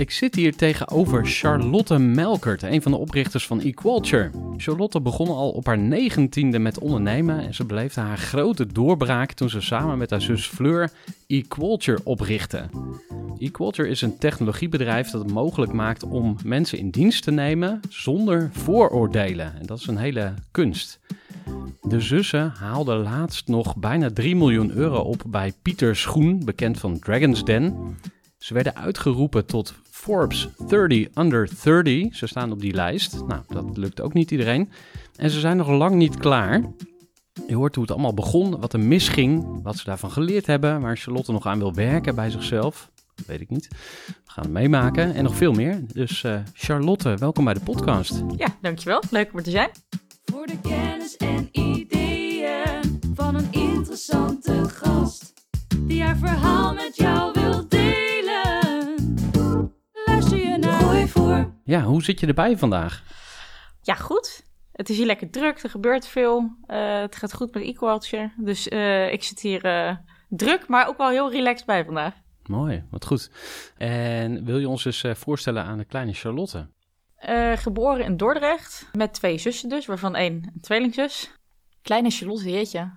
Ik zit hier tegenover Charlotte Melkert, een van de oprichters van eQualture. Charlotte begon al op haar negentiende met ondernemen en ze beleefde haar grote doorbraak toen ze samen met haar zus Fleur eQualture oprichtte. eQualture is een technologiebedrijf dat het mogelijk maakt om mensen in dienst te nemen zonder vooroordelen. En dat is een hele kunst. De zussen haalden laatst nog bijna 3 miljoen euro op bij Pieter Schoen, bekend van Dragon's Den. Ze werden uitgeroepen tot Forbes 30 Under 30. Ze staan op die lijst. Nou, dat lukt ook niet iedereen. En ze zijn nog lang niet klaar. Je hoort hoe het allemaal begon, wat er misging, wat ze daarvan geleerd hebben, waar Charlotte nog aan wil werken bij zichzelf. Dat weet ik niet. We gaan het meemaken en nog veel meer. Dus eh, Charlotte, welkom bij de podcast. Ja, dankjewel. Leuk om er te zijn. Voor de kennis en ideeën van een interessante gast. Die haar verhaal met jou wil Ja, hoe zit je erbij vandaag? Ja, goed. Het is hier lekker druk, er gebeurt veel. Eh, het gaat goed met Equalture. Dus eh, ik zit hier eh, druk, maar ook wel heel relaxed bij vandaag. Mooi, wat goed. En wil je ons eens voorstellen aan de kleine Charlotte? Geboren in Dordrecht, met twee zussen dus, waarvan één een tweelingzus. Kleine Charlotte, jeetje.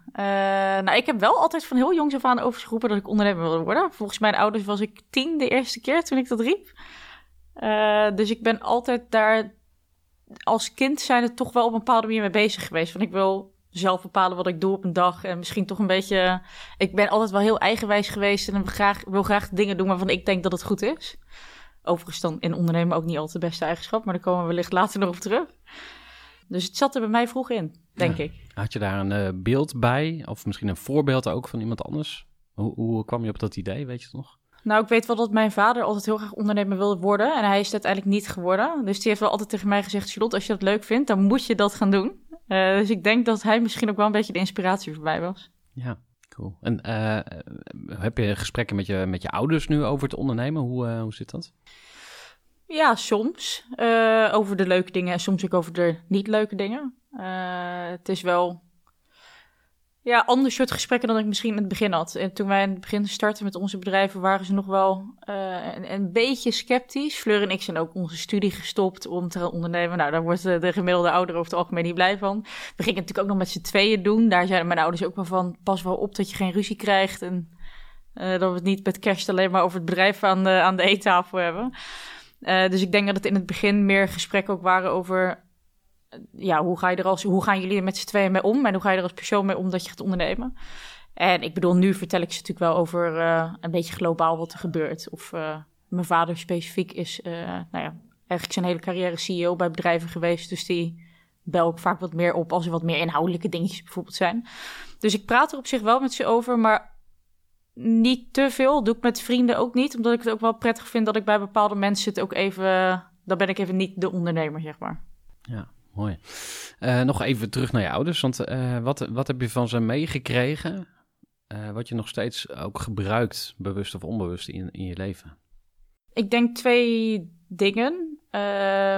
Nou, ik heb wel altijd van heel jongs af aan overgeroepen dat ik ondernemer wilde worden. Volgens mijn ouders was ik tien de eerste keer toen ik dat riep. Eh, dus ik ben altijd daar als kind zijn er toch wel op een bepaalde manier mee bezig geweest. Van ik wil zelf bepalen wat ik doe op een dag. En misschien toch een beetje... Ik ben altijd wel heel eigenwijs geweest en wil graag, wil graag dingen doen waarvan ik denk dat het goed is. Overigens dan in ondernemen ook niet altijd de beste eigenschap, maar daar komen we wellicht later nog op terug. Dus het zat er bij mij vroeg in, denk Ja. ik. Had je daar een eh, beeld bij, of misschien een voorbeeld ook van iemand anders? Hoe, hoe kwam je op dat idee, weet je het nog? Nou, ik weet wel dat mijn vader altijd heel graag ondernemer wilde worden. En hij is het uiteindelijk niet geworden. Dus die heeft wel altijd tegen mij gezegd... Charlotte, als je dat leuk vindt, dan moet je dat gaan doen. Eh, dus ik denk dat hij misschien ook wel een beetje de inspiratie voor mij was. Ja, cool. En eh, heb je gesprekken met je, met je ouders nu over het ondernemen? Hoe, eh, hoe zit dat? Ja, soms. over de leuke dingen en soms ook over de niet leuke dingen. Het is wel... Ja, ander soort gesprekken dan ik misschien in het begin had. En toen wij in het begin startten met onze bedrijven, waren ze nog wel eh, een, een beetje sceptisch. Fleur en ik zijn ook onze studie gestopt om te ondernemen. Nou, daar wordt de, de gemiddelde ouder over het algemeen niet blij van. We gingen natuurlijk ook nog met z'n tweeën doen. Daar zeiden mijn ouders ook wel van, pas wel op dat je geen ruzie krijgt. En eh, dat we het niet met kerst alleen maar over het bedrijf aan de, aan de eettafel hebben. Eh, dus ik denk dat het in het begin meer gesprekken ook waren over... Ja, hoe, ga je er als, hoe gaan jullie er met z'n tweeën mee om? En hoe ga je er als persoon mee om dat je gaat ondernemen? En ik bedoel, nu vertel ik ze natuurlijk wel over eh, een beetje globaal wat er gebeurt. Of eh, mijn vader specifiek is, eh, nou ja, eigenlijk zijn hele carrière CEO bij bedrijven geweest. Dus die bel ik vaak wat meer op als er wat meer inhoudelijke dingetjes bijvoorbeeld zijn. Dus ik praat er op zich wel met ze over, maar niet te veel. Doe ik met vrienden ook niet, omdat ik het ook wel prettig vind dat ik bij bepaalde mensen het ook even... Dan ben ik even niet de ondernemer, zeg maar. Ja, mooi. Eh, nog even terug naar je ouders, want eh, wat, wat heb je van ze meegekregen? eh, wat je nog steeds ook gebruikt, bewust of onbewust, in, in je leven? Ik denk twee dingen.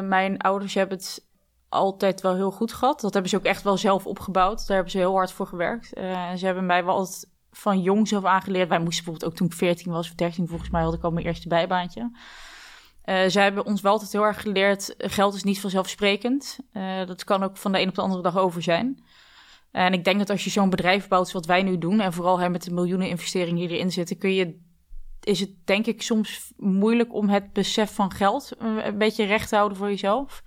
Mijn ouders hebben het altijd wel heel goed gehad. Dat hebben ze ook echt wel zelf opgebouwd. Daar hebben ze heel hard voor gewerkt. Ze hebben mij wel altijd van jongs af aangeleerd. Wij moesten bijvoorbeeld ook toen ik 14 was of 13 volgens mij had ik al mijn eerste bijbaantje. Uh, zij hebben ons wel altijd heel erg geleerd, geld is niet vanzelfsprekend. Uh, dat kan ook van de een op de andere dag over zijn. En ik denk dat als je zo'n bedrijf bouwt, wat wij nu doen, en vooral hè, met de miljoenen investeringen die erin zitten, kun je, is het denk ik soms moeilijk om het besef van geld een beetje recht te houden voor jezelf.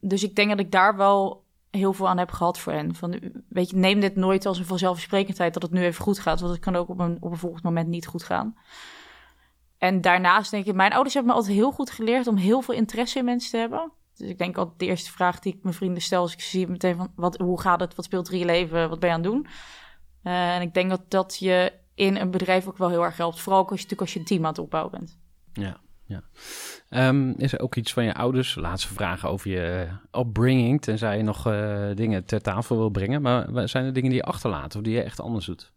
Dus ik denk dat ik daar wel heel veel aan heb gehad voor hen. Van, weet je, neem dit nooit als een vanzelfsprekendheid dat het nu even goed gaat, want het kan ook op een, op een volgend moment niet goed gaan. En daarnaast denk ik, mijn ouders hebben me altijd heel goed geleerd om heel veel interesse in mensen te hebben. Dus ik denk altijd de eerste vraag die ik mijn vrienden stel als ik zie meteen van, wat, hoe gaat het, wat speelt er in je leven, wat ben je aan het doen? Uh, en ik denk dat dat je in een bedrijf ook wel heel erg helpt. Vooral als je natuurlijk als je een team aan het opbouwen bent. Ja, ja. Um, is er ook iets van je ouders? Laatste vraag over je upbringing, tenzij je nog uh, dingen ter tafel wil brengen. Maar zijn er dingen die je achterlaat of die je echt anders doet?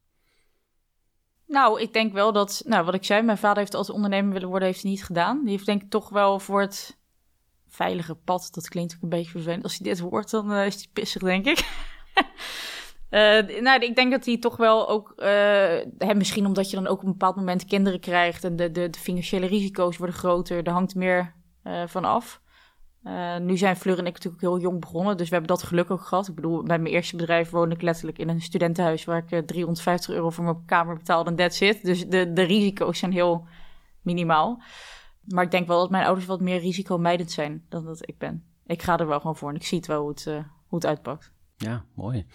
Nou, ik denk wel dat, nou, wat ik zei, mijn vader heeft als ondernemer willen worden, heeft hij niet gedaan. Die heeft denk ik toch wel voor het veilige pad, dat klinkt ook een beetje vervelend. Als hij dit hoort, dan uh, is hij pissig, denk ik. uh, nou, ik denk dat hij toch wel ook, uh, hè, misschien omdat je dan ook op een bepaald moment kinderen krijgt en de, de, de financiële risico's worden groter, er hangt meer van af. Uh, nu zijn Fleur en ik natuurlijk heel jong begonnen, dus we hebben dat geluk ook gehad. Ik bedoel, bij mijn eerste bedrijf woonde ik letterlijk in een studentenhuis waar ik uh, 350 euro voor mijn kamer betaalde en that's it. Dus de, de risico's zijn heel minimaal. Maar ik denk wel dat mijn ouders wat meer risicomijdend zijn dan dat ik ben. Ik ga er wel gewoon voor en ik zie het wel hoe het, uh, hoe het uitpakt. Ja, mooi.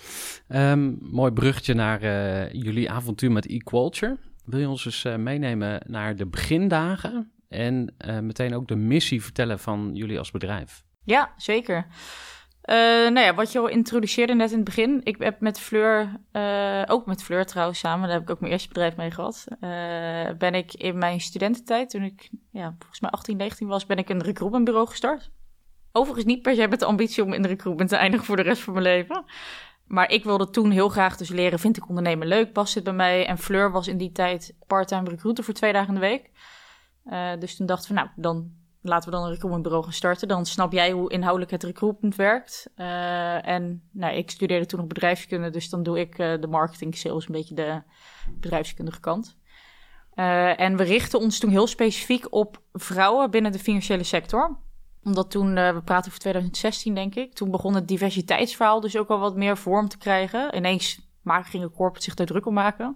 Um, mooi bruggetje naar jullie avontuur met eQualture. Wil je ons eens meenemen naar de begindagen en uh, meteen ook de missie vertellen van jullie als bedrijf. Ja, zeker. Uh, nou ja, wat je al introduceerde net in het begin. Ik heb met Fleur, uh, ook met Fleur trouwens samen, daar heb ik ook mijn eerste bedrijf mee gehad. ben ik in mijn studententijd, toen ik ja, volgens mij 18, 19 was, ben ik een recruitmentbureau gestart. Overigens niet per se met de ambitie om in de recruitment te eindigen voor de rest van mijn leven. Maar ik wilde toen heel graag dus leren, vind ik ondernemen leuk, past het bij mij? En Fleur was in die tijd parttime recruiter voor twee dagen in de week. Uh, dus toen dachten we, nou, dan laten we dan een recruitmentbureau gaan starten. Dan snap jij hoe inhoudelijk het recruitment werkt. Uh, en nou, ik studeerde toen nog bedrijfskunde, dus dan doe ik uh, de marketing, sales, een beetje de bedrijfskundige kant. en we richten ons toen heel specifiek op vrouwen binnen de financiële sector omdat toen, we praten over 2016 denk ik, toen begon het diversiteitsverhaal dus ook al wat meer vorm te krijgen. Ineens gingen corporate zich daar druk om maken.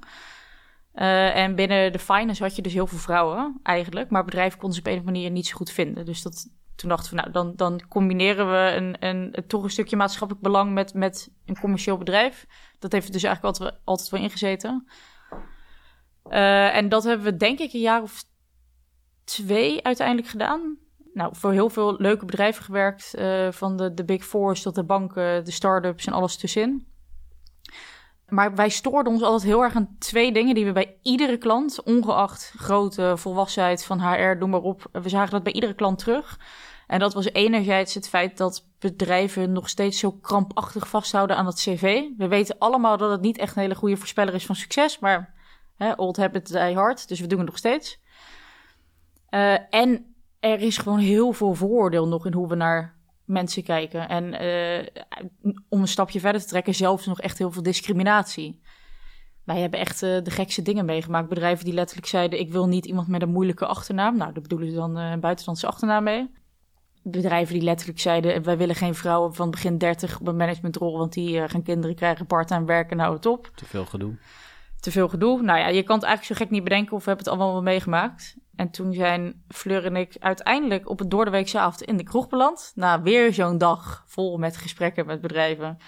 Uh, en binnen de finance had je dus heel veel vrouwen eigenlijk. Maar bedrijven konden ze op een of andere manier niet zo goed vinden. Dus dat, toen dachten we, nou, dan, dan combineren we een, een, toch een stukje maatschappelijk belang met, met een commercieel bedrijf. Dat heeft dus eigenlijk altijd, altijd wel ingezeten. Uh, en dat hebben we denk ik een jaar of twee uiteindelijk gedaan. Nou, voor heel veel leuke bedrijven gewerkt. Uh, van de, de Big Fours tot de banken, de start-ups en alles tussenin. Maar wij stoorden ons altijd heel erg aan twee dingen die we bij iedere klant, ongeacht grootte, volwassenheid van HR, doe maar op, we zagen dat bij iedere klant terug. En dat was enerzijds het feit dat bedrijven nog steeds zo krampachtig vasthouden aan het cv. We weten allemaal dat het niet echt een hele goede voorspeller is van succes, maar hè, old habit die hard, dus we doen het nog steeds. Uh, en er is gewoon heel veel vooroordeel nog in hoe we naar mensen kijken. En uh, om een stapje verder te trekken, zelfs nog echt heel veel discriminatie. Wij hebben echt uh, de gekste dingen meegemaakt. Bedrijven die letterlijk zeiden: Ik wil niet iemand met een moeilijke achternaam. Nou, daar bedoelen ze dan uh, een buitenlandse achternaam mee. Bedrijven die letterlijk zeiden: Wij willen geen vrouwen van begin 30 op een managementrol, want die gaan kinderen krijgen, part-time werken, nou het op. Te veel gedoe. Te veel gedoe. Nou ja, je kan het eigenlijk zo gek niet bedenken of we hebben het allemaal wel meegemaakt. En toen zijn Fleur en ik uiteindelijk op het doordeweekse avond in de kroeg beland. Na weer zo'n dag vol met gesprekken met bedrijven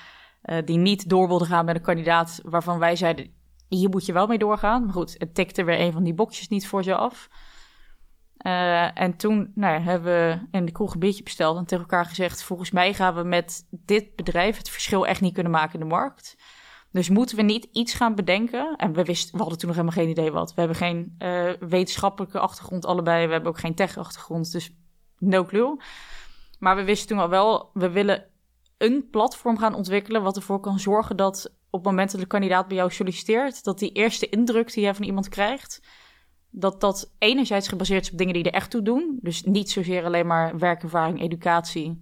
uh, die niet door wilden gaan met een kandidaat waarvan wij zeiden, hier moet je wel mee doorgaan. Maar goed, het tikte weer een van die bokjes niet voor ze af. Uh, en toen nou hebben we in de kroeg een beetje besteld en tegen elkaar gezegd, volgens mij gaan we met dit bedrijf het verschil echt niet kunnen maken in de markt. Dus moeten we niet iets gaan bedenken? En we, wisten, we hadden toen nog helemaal geen idee wat. We hebben geen uh, wetenschappelijke achtergrond allebei. We hebben ook geen tech-achtergrond, dus no clue. Maar we wisten toen al wel, we willen een platform gaan ontwikkelen... wat ervoor kan zorgen dat op het moment dat de kandidaat bij jou solliciteert... dat die eerste indruk die je van iemand krijgt... dat dat enerzijds gebaseerd is op dingen die er echt toe doen. Dus niet zozeer alleen maar werkervaring, educatie...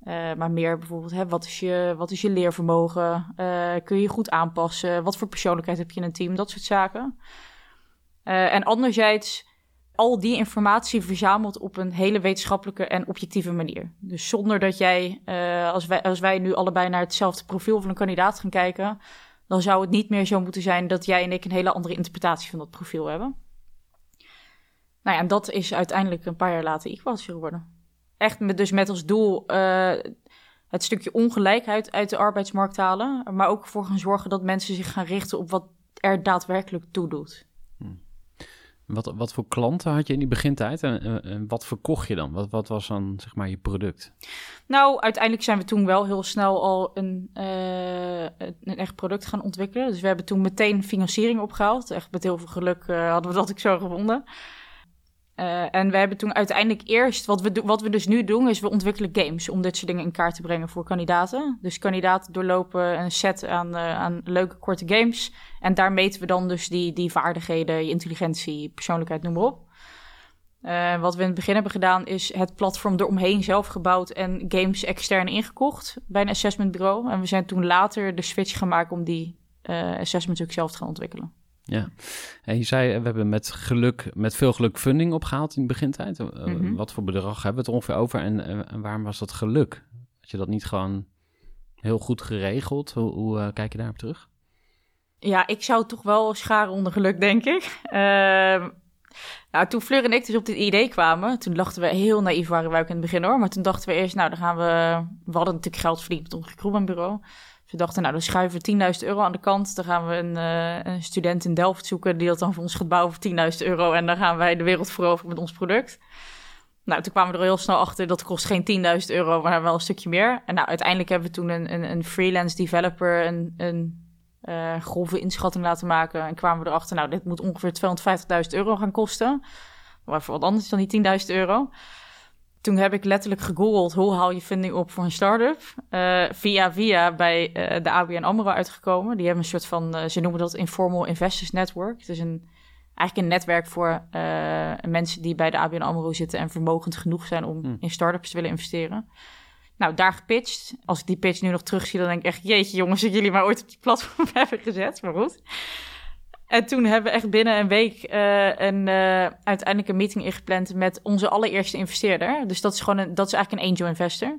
Eh, maar meer bijvoorbeeld, hè, wat, is je, wat is je leervermogen? Eh, kun je je goed aanpassen? Wat voor persoonlijkheid heb je in een team? Dat soort zaken. Eh, en anderzijds, al die informatie verzameld op een hele wetenschappelijke en objectieve manier. Dus zonder dat jij, als, wij, als wij nu allebei naar hetzelfde profiel van een kandidaat gaan kijken, dan zou het niet meer zo moeten zijn dat jij en ik een hele andere interpretatie van dat profiel hebben. Nou ja, en dat is uiteindelijk een paar jaar later Equals geworden. Echt met, dus met als doel eh, het stukje ongelijkheid uit de arbeidsmarkt halen, maar ook voor gaan zorgen dat mensen zich gaan richten op wat er daadwerkelijk toe doet. Wat, wat voor klanten had je in die begintijd en, en- en wat verkocht je dan? Wat, wat was dan zeg maar je product? Nou, uiteindelijk zijn we toen wel heel snel al een, eh, een echt product gaan ontwikkelen. Dus we hebben toen meteen financiering opgehaald. Echt met heel veel geluk eh, hadden we dat ook zo gevonden. Eh, en we hebben toen uiteindelijk eerst, wat we, wat we dus nu doen, is we ontwikkelen games om dit soort dingen in kaart te brengen voor kandidaten. Dus kandidaten doorlopen een set aan, eh, aan leuke korte games. En daar meten we dan dus die, die vaardigheden, je intelligentie, persoonlijkheid, noem maar op. Eh, wat we in het begin hebben gedaan is het platform eromheen zelf gebouwd en games extern ingekocht bij een assessmentbureau. En we zijn toen later de switch gemaakt om die assessments ook zelf te gaan ontwikkelen. Ja. En je zei, we hebben met geluk, met veel geluk funding opgehaald in de begintijd. Eh, Mhm. Wat voor bedrag hebben we het ongeveer over en, eh, en waarom was dat geluk? Had je dat niet gewoon heel goed geregeld? Hoe, hoe eh, kijk je daarop terug? Ja, ik zou toch wel scharen onder geluk, denk ik. Ehm, nou, toen Fleur en ik dus op dit idee kwamen, toen dachten we heel naïef waren wij ook in het begin hoor. Maar toen dachten we eerst, nou dan gaan we, we hadden natuurlijk geld verdiend met ons recruitmentbureau. Dus we dachten, nou dan schuiven we 10.000 euro aan de kant. Dan gaan we een, eh, een student in Delft zoeken die dat dan voor ons gaat bouwen voor 10.000 euro. En dan gaan wij de wereld veroveren met ons product. Nou, toen kwamen we er heel snel achter, dat kost geen 10.000 euro, maar wel een stukje meer. En nou, uiteindelijk hebben we toen een, een, een freelance developer een, een eh, grove inschatting laten maken. En kwamen we erachter, nou, dit moet ongeveer 250.000 euro gaan kosten. Maar voor wat anders dan die 10.000 euro. Toen heb ik letterlijk gegoogeld, hoe haal je funding op voor een start-up? Eh, via via bij eh, de ABN AMRO uitgekomen. Die hebben een soort van, eh, ze noemen dat Informal Investors Network. Het is een, eigenlijk een netwerk voor mensen die bij de ABN AMRO zitten... en vermogend genoeg zijn om Hmm. in start-ups te willen investeren. Nou, daar gepitcht. Als ik die pitch nu nog terugzie, dan denk ik echt... jeetje jongens, dat jullie maar ooit op die platform hebben gezet. Maar goed. En toen hebben we echt binnen een week eh, een, eh, uiteindelijk een meeting ingepland... met onze allereerste investeerder. Dus dat is gewoon een, dat is eigenlijk een angel investor.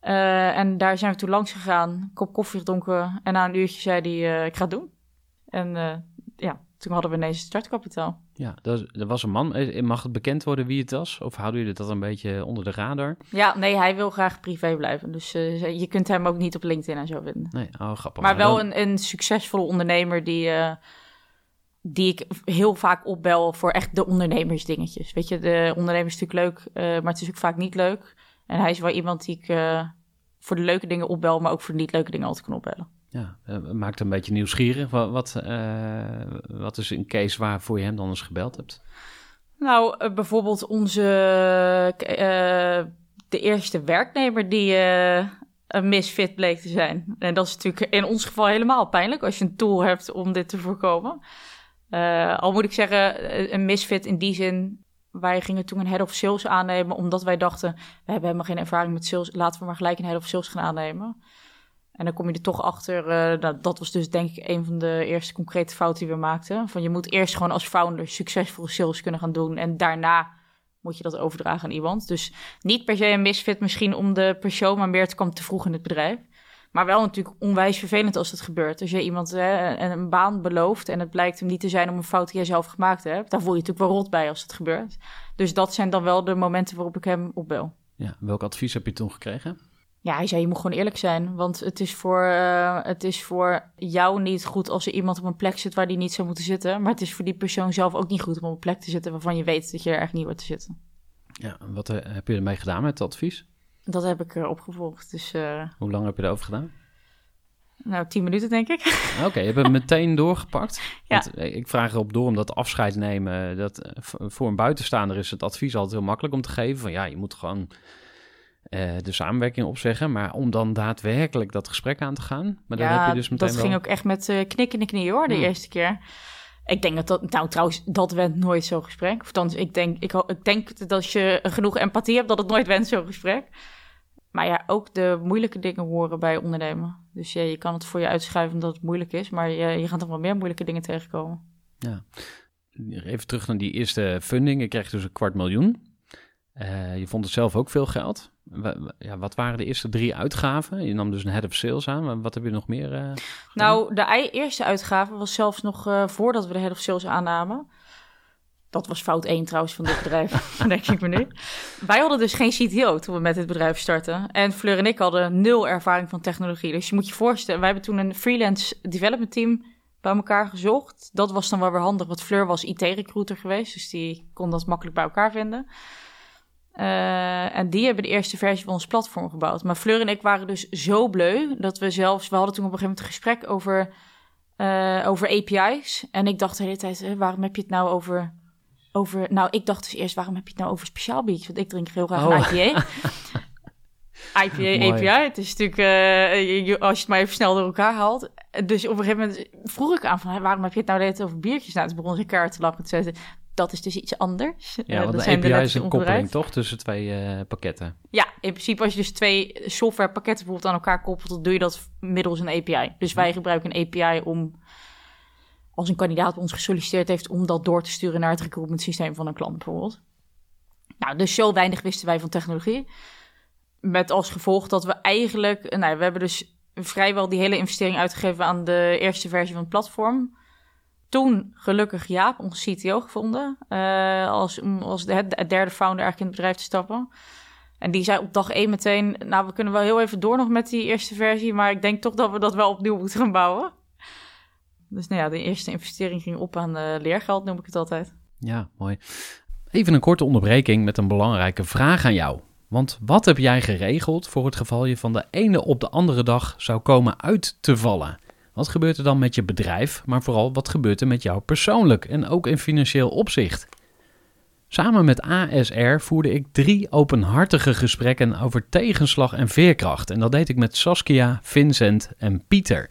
Eh, en daar zijn we toen langs gegaan, kop koffie gedronken... en na een uurtje zei hij, ik ga het doen. En ja, toen hadden we ineens startkapitaal. Ja, dat, dat was een man. Mag het bekend worden wie het was? Of houden jullie dat een beetje onder de radar? Ja, nee, hij wil graag privé blijven. Dus je kunt hem ook niet op LinkedIn en zo vinden. Nee, oh grappig. Maar wel een, een succesvolle ondernemer die, die ik heel vaak opbel voor echt de ondernemersdingetjes. Weet je, de ondernemer is natuurlijk leuk, eh, maar het is ook vaak niet leuk. En hij is wel iemand die ik eh, voor de leuke dingen opbel, maar ook voor de niet leuke dingen altijd kan opbellen. Ja, eh, maakt een beetje nieuwsgierig. Wat, wat, wat is een case waarvoor je hem dan eens gebeld hebt? Nou, bijvoorbeeld onze de eerste werknemer die een misfit bleek te zijn. En dat is natuurlijk in ons geval helemaal pijnlijk als je een tool hebt om dit te voorkomen. Eh, al moet ik zeggen, eh, een misfit in die zin. Wij gingen toen een head of sales aannemen, omdat wij dachten: we hebben helemaal geen ervaring met sales, laten we maar gelijk een head of sales gaan aannemen. En dan kom je er toch achter. eh, nou, dat was dus denk ik een van de eerste concrete fouten die we maakten. Van je moet eerst gewoon als founder succesvolle sales kunnen gaan doen. En daarna moet je dat overdragen aan iemand. Dus niet per se een misfit misschien om de persoon, maar meer het kwam te vroeg in het bedrijf. Maar wel natuurlijk onwijs vervelend als dat gebeurt. Als je iemand hè, een, een baan belooft en het blijkt hem niet te zijn om een fout die jij zelf gemaakt hebt. Daar voel je natuurlijk wel rot bij als het gebeurt. Dus dat zijn dan wel de momenten waarop ik hem opbel. Ja, welk advies heb je toen gekregen? Ja, hij zei, je moet gewoon eerlijk zijn. Want het is, voor, eh, het is voor jou niet goed als er iemand op een plek zit waar die niet zou moeten zitten. Maar het is voor die persoon zelf ook niet goed om op een plek te zitten waarvan je weet dat je er echt niet hoort te zitten. Ja, en wat eh, heb je ermee gedaan met het advies? Dat heb ik eh, opgevolgd. Dus, eh, Hoe lang heb je erover gedaan? nou, tien minuten denk ik. Oké, je hebt hem meteen doorgepakt. Ja. Want, eh, ik vraag erop door omdat afscheid nemen, dat, voor een buitenstaander is het advies altijd heel makkelijk om te geven. Van ja, je moet gewoon de samenwerking opzeggen. Maar om dan daadwerkelijk dat gesprek aan te gaan. Maar dan heb je dus meteen dat ging ook echt met eh knik in de knie hoor, de Hmm. eerste keer. Ik denk dat dat, nou trouwens, dat went nooit zo'n gesprek. Of dan, ik denk, ik, ik denk dat als je genoeg empathie hebt, dat het nooit went zo'n gesprek. Maar ja, ook de moeilijke dingen horen bij ondernemen. Dus ja, je kan het voor je uitschuiven omdat het moeilijk is, maar je, je gaat toch wel meer moeilijke dingen tegenkomen. Ja. Even terug naar die eerste funding. Je kreeg dus een kwart miljoen. Eh, je vond het zelf ook veel geld. Ja, wat waren de eerste drie uitgaven? Je nam dus een head of sales aan. Wat heb je nog meer? eh? Nou, de eerste uitgave was zelfs nog eh, voordat we de head of sales aannamen. Dat was fout 1 trouwens van dit bedrijf, denk ik me nu. Wij hadden dus geen CTO toen we met het bedrijf startten. En Fleur en ik hadden nul ervaring van technologie. Dus je moet je voorstellen, wij hebben toen een freelance development team bij elkaar gezocht. Dat was dan wel weer handig, want Fleur was IT-recruiter geweest. Dus die kon dat makkelijk bij elkaar vinden. Eh, en die hebben de eerste versie van ons platform gebouwd. Maar Fleur en ik waren dus zo bleu dat we zelfs... We hadden toen op een gegeven moment een gesprek over, eh, over API's. En ik dacht de hele tijd, waarom heb je het nou over... over nou, ik dacht dus eerst, waarom heb je het nou over speciaal biertjes? Want ik drink heel graag Oh. een IPA. IPA, Mooi. API. Het is natuurlijk, eh, je- als je het maar even snel door elkaar haalt. Dus op een gegeven moment vroeg ik aan van, "Hé, waarom heb je het nou tijd over biertjes? Nou, toen begon ze elkaar te lachen. Toen zei ze, dat is dus iets anders. Ja, Eh, want dat de zijn API is een koppeling toch tussen twee eh, pakketten. Ja, in principe als je dus twee softwarepakketten bijvoorbeeld aan elkaar koppelt, dan doe je dat middels een API. Dus wij gebruiken een API om, als een kandidaat ons gesolliciteerd heeft, om dat door te sturen naar het recruitment systeem van een klant bijvoorbeeld. Nou, dus zo weinig wisten wij van technologie. Met als gevolg dat we eigenlijk, nou, we hebben dus vrijwel die hele investering uitgegeven aan de eerste versie van het platform. Toen gelukkig Jaap, onze CTO, gevonden. eh, als, als de, de derde founder eigenlijk in het bedrijf te stappen. En die zei op dag één meteen... nou, we kunnen wel heel even door nog met die eerste versie... maar ik denk toch dat we dat wel opnieuw moeten gaan bouwen. Dus nou ja, de eerste investering ging op aan eh, leergeld, noem ik het altijd. Ja, mooi. Even een korte onderbreking met een belangrijke vraag aan jou. Want wat heb jij geregeld voor het geval je van de ene op de andere dag zou komen uit te vallen? Wat gebeurt er dan met je bedrijf, maar vooral wat gebeurt er met jou persoonlijk en ook in financieel opzicht? Samen met ASR voerde ik drie openhartige gesprekken over tegenslag en veerkracht. En dat deed ik met Saskia, Vincent en Pieter.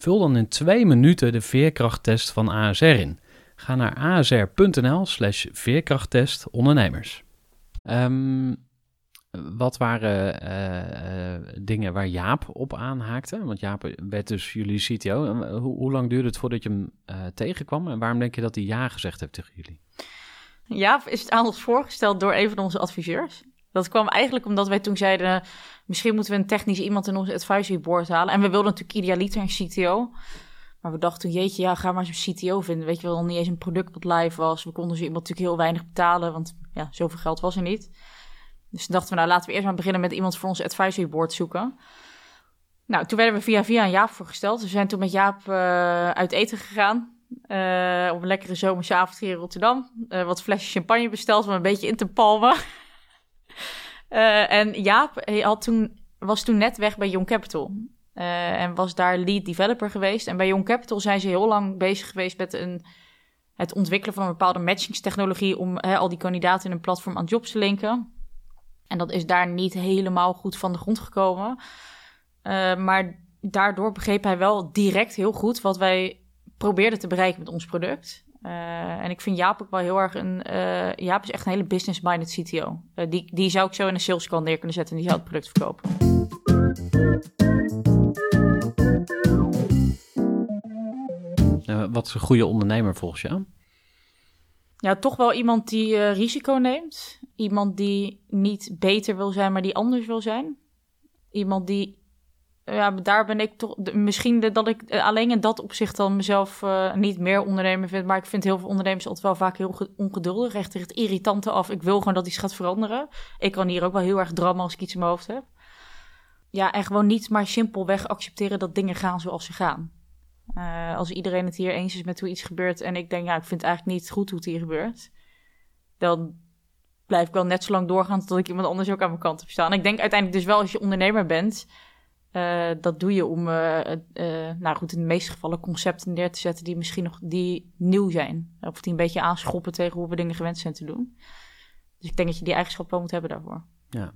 Vul dan in twee minuten de veerkrachttest van ASR in. Ga naar asr.nl slash veerkrachttest ondernemers. Ehm, wat waren eh, eh, dingen waar Jaap op aanhaakte? Want Jaap werd dus jullie CTO. En Hoe, lang duurde het voordat je hem eh, tegenkwam? En waarom denk je dat hij ja gezegd heeft tegen jullie? Jaap is aan ons voorgesteld door een van onze adviseurs. Dat kwam eigenlijk omdat wij toen zeiden... misschien moeten we een technisch iemand in ons advisory board halen. En we wilden natuurlijk idealiter een CTO. Maar we dachten, jeetje, ja, ga maar zo'n CTO vinden. Weet je wel, niet eens een product wat live was. We konden zo iemand natuurlijk heel weinig betalen, want ja, zoveel geld was er niet. Dus toen dachten we, nou, laten we eerst maar beginnen met iemand voor ons advisory board zoeken. Nou, toen werden we via via aan Jaap voorgesteld. We zijn toen met Jaap eh, uit eten gegaan. eh, op een lekkere zomerse avond hier in Rotterdam. Eh, wat flesjes champagne besteld om een beetje in te palmen. Eh, en Jaap had toen, was toen net weg bij Young Capital. Eh, en was daar lead developer geweest. En bij Young Capital zijn ze heel lang bezig geweest met een, het ontwikkelen van een bepaalde matchingstechnologie om al die kandidaten in een platform aan jobs te linken. En dat is daar niet helemaal goed van de grond gekomen. Eh, maar daardoor begreep hij wel direct heel goed wat wij probeerden te bereiken met ons product. Eh, en ik vind Jaap ook wel heel erg een. eh, Jaap is echt een hele business-minded CTO. Eh, die, die zou ik zo in een saleskant neer kunnen zetten en die zou het product verkopen. Wat is een goede ondernemer volgens jou? Ja, toch wel iemand die risico neemt. Iemand die niet beter wil zijn, maar die anders wil zijn. Iemand die. Ja, daar ben ik toch. misschien dat ik eh, alleen in dat opzicht dan mezelf eh, niet meer ondernemer vind. Maar ik vind heel veel ondernemers altijd wel vaak heel ge- ongeduldig. Echt het irritante af. Ik wil gewoon dat iets gaat veranderen. Ik kan hier ook wel heel erg drammen als ik iets in mijn hoofd heb. Ja, en gewoon niet maar simpelweg accepteren dat dingen gaan zoals ze gaan. Eh, als iedereen het hier eens is met hoe iets gebeurt en ik denk, ja, ik vind het eigenlijk niet goed hoe het hier gebeurt, dan blijf ik wel net zo lang doorgaan tot ik iemand anders ook aan mijn kant heb staan. Ik denk uiteindelijk dus wel als je ondernemer bent, Eh, dat doe je om, eh, eh, nou goed, in de meeste gevallen concepten neer te zetten die misschien nog die nieuw zijn. Of die een beetje aanschoppen tegen hoe we dingen gewend zijn te doen. Dus ik denk dat je die eigenschap wel moet hebben daarvoor. Ja.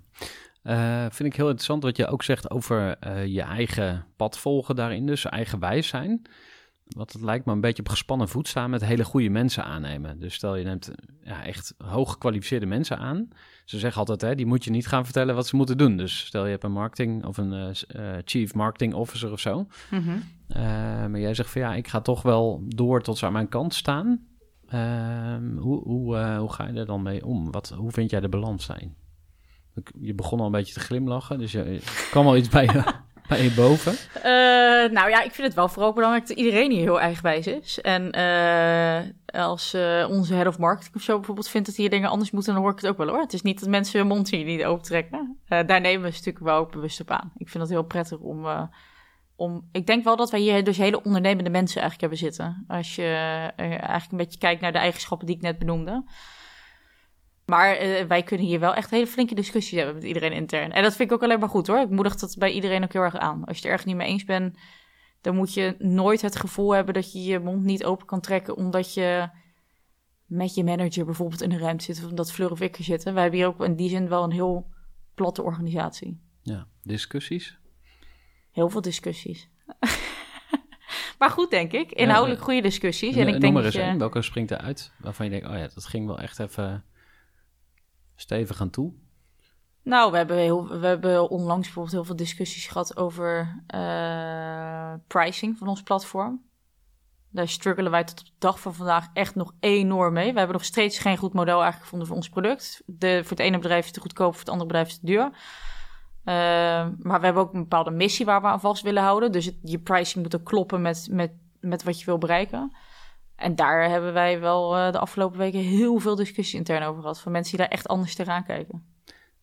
Vind ik heel interessant wat je ook zegt over je eigen pad volgen daarin, dus eigenwijs zijn. Want het lijkt me een beetje op gespannen voet staan met hele goede mensen aannemen. Dus stel je neemt ja, echt hoog gekwalificeerde mensen aan. Ze zeggen altijd, hè, die moet je niet gaan vertellen wat ze moeten doen. Dus stel je hebt een marketing of een eh, eh, chief marketing officer of zo. Eh, maar jij zegt van ja, ik ga toch wel door tot ze aan mijn kant staan. Ehm, hoe, hoe, hoe ga je er dan mee om? Wat, hoe vind jij de balans zijn? Je begon al een beetje te glimlachen, dus je, kwam al iets bij je, bij je boven. Eh, nou ja, ik vind het wel vooral belangrijk dat iedereen hier heel eigenwijs is. En eh, als eh, onze head of marketing of zo bijvoorbeeld vindt dat hier dingen anders moeten, dan hoor ik het ook wel hoor. Het is niet dat mensen hun mond hier niet opentrekken. Eh daar nemen we natuurlijk wel ook bewust op aan. Ik vind het heel prettig om, om... Ik denk wel dat wij hier dus hele ondernemende mensen eigenlijk hebben zitten. Als je eigenlijk een beetje kijkt naar de eigenschappen die ik net benoemde. Maar eh, wij kunnen hier wel echt hele flinke discussies hebben met iedereen intern. En dat vind ik ook alleen maar goed hoor. Ik moedig dat bij iedereen ook heel erg aan. Als je het ergens niet mee eens bent, dan moet je nooit het gevoel hebben dat je je mond niet open kan trekken. Omdat je met je manager bijvoorbeeld in een ruimte zit. Of omdat Fleur of ik er zitten. Wij hebben hier ook in die zin wel een heel platte organisatie. Ja, discussies. Heel veel discussies. maar goed, denk ik. Inhoudelijk goede discussies. En ik Noem denk maar eens je... welke springt eruit waarvan je denkt, oh ja, dat ging wel echt even stevig aan toe. Nou, we hebben, we hebben onlangs bijvoorbeeld heel veel discussies gehad over eh, pricing van ons platform. Daar struggelen wij tot op de dag van vandaag echt nog enorm mee. We hebben nog steeds geen goed model eigenlijk gevonden voor ons product. De, voor het ene bedrijf is het te goedkoop, voor het andere bedrijf is het te duur. Eh, maar we hebben ook een bepaalde missie waar we aan vast willen houden. Dus je pricing moet ook kloppen met, met, met wat je wil bereiken. En daar hebben wij wel eh, de afgelopen weken heel veel discussie intern over gehad. Van mensen die daar echt anders tegenaan kijken.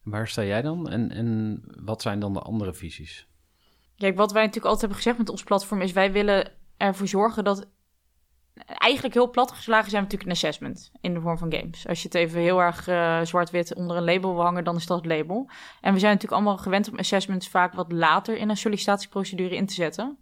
Waar sta jij dan en, en wat zijn dan de andere visies? Kijk, wat wij natuurlijk altijd hebben gezegd met ons platform is... wij willen ervoor zorgen dat... Eigenlijk heel plat geslagen zijn we natuurlijk een assessment in de vorm van games. Als je het even heel erg eh, zwart-wit onder een label wil hangen, dan is dat het label. En we zijn natuurlijk allemaal gewend om assessments vaak wat later in een sollicitatieprocedure in te zetten.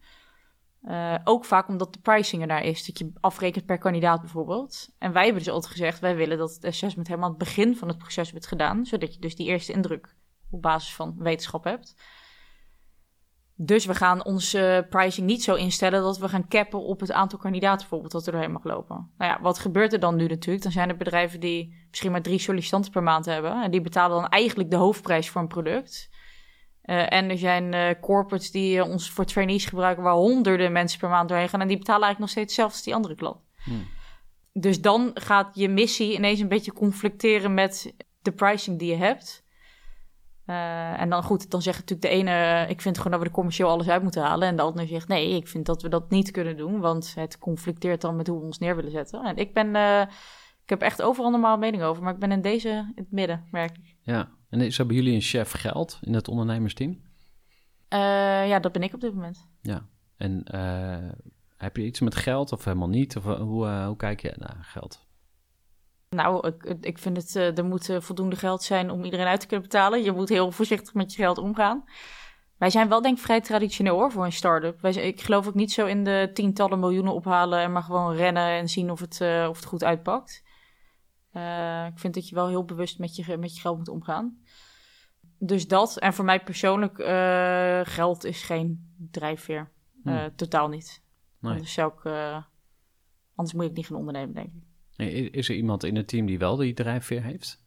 Eh, ook vaak omdat de pricing ernaar is, dat je afrekent per kandidaat bijvoorbeeld. En wij hebben dus altijd gezegd, wij willen dat het assessment helemaal aan het begin van het proces wordt gedaan. Zodat je dus die eerste indruk op basis van wetenschap hebt. Dus we gaan onze pricing niet zo instellen dat we gaan cappen op het aantal kandidaten bijvoorbeeld dat er doorheen mag lopen. Nou ja, wat gebeurt er dan nu natuurlijk? Dan zijn er bedrijven die misschien maar drie sollicitanten per maand hebben. En die betalen dan eigenlijk de hoofdprijs voor een product. Eh, en er zijn eh, corporates die eh, ons voor trainees gebruiken waar honderden mensen per maand doorheen gaan. En die betalen eigenlijk nog steeds hetzelfde als die andere klant. Hmm. Dus dan gaat je missie ineens een beetje conflicteren met de pricing die je hebt. Uh, en dan goed, dan zegt natuurlijk de ene, ik vind gewoon dat we er commercieel alles uit moeten halen. En de ander zegt, nee, ik vind dat we dat niet kunnen doen, want het conflicteert dan met hoe we ons neer willen zetten. En ik ben, uh, ik heb echt overal normaal mening over, maar ik ben in deze in het midden, merk ik. Ja, en is bij jullie een chef geld in het ondernemersteam? Uh, ja, dat ben ik op dit moment. Ja, en uh, heb je iets met geld of helemaal niet? Of hoe, uh, hoe kijk je naar geld? Nou, ik, ik vind het, er moet voldoende geld zijn om iedereen uit te kunnen betalen. Je moet heel voorzichtig met je geld omgaan. Wij zijn wel denk ik vrij traditioneel hoor, voor een start-up. Wij, ik geloof ook niet zo in de tientallen miljoenen ophalen en maar gewoon rennen en zien of het, of het goed uitpakt. Uh, ik vind dat je wel heel bewust met je, met je geld moet omgaan. Dus dat, en voor mij persoonlijk, uh, geld is geen drijfveer. Hmm. Totaal niet. Nee. Anders, zou ik, anders moet ik niet gaan ondernemen, denk ik. Is er iemand in het team die wel die drijfveer heeft?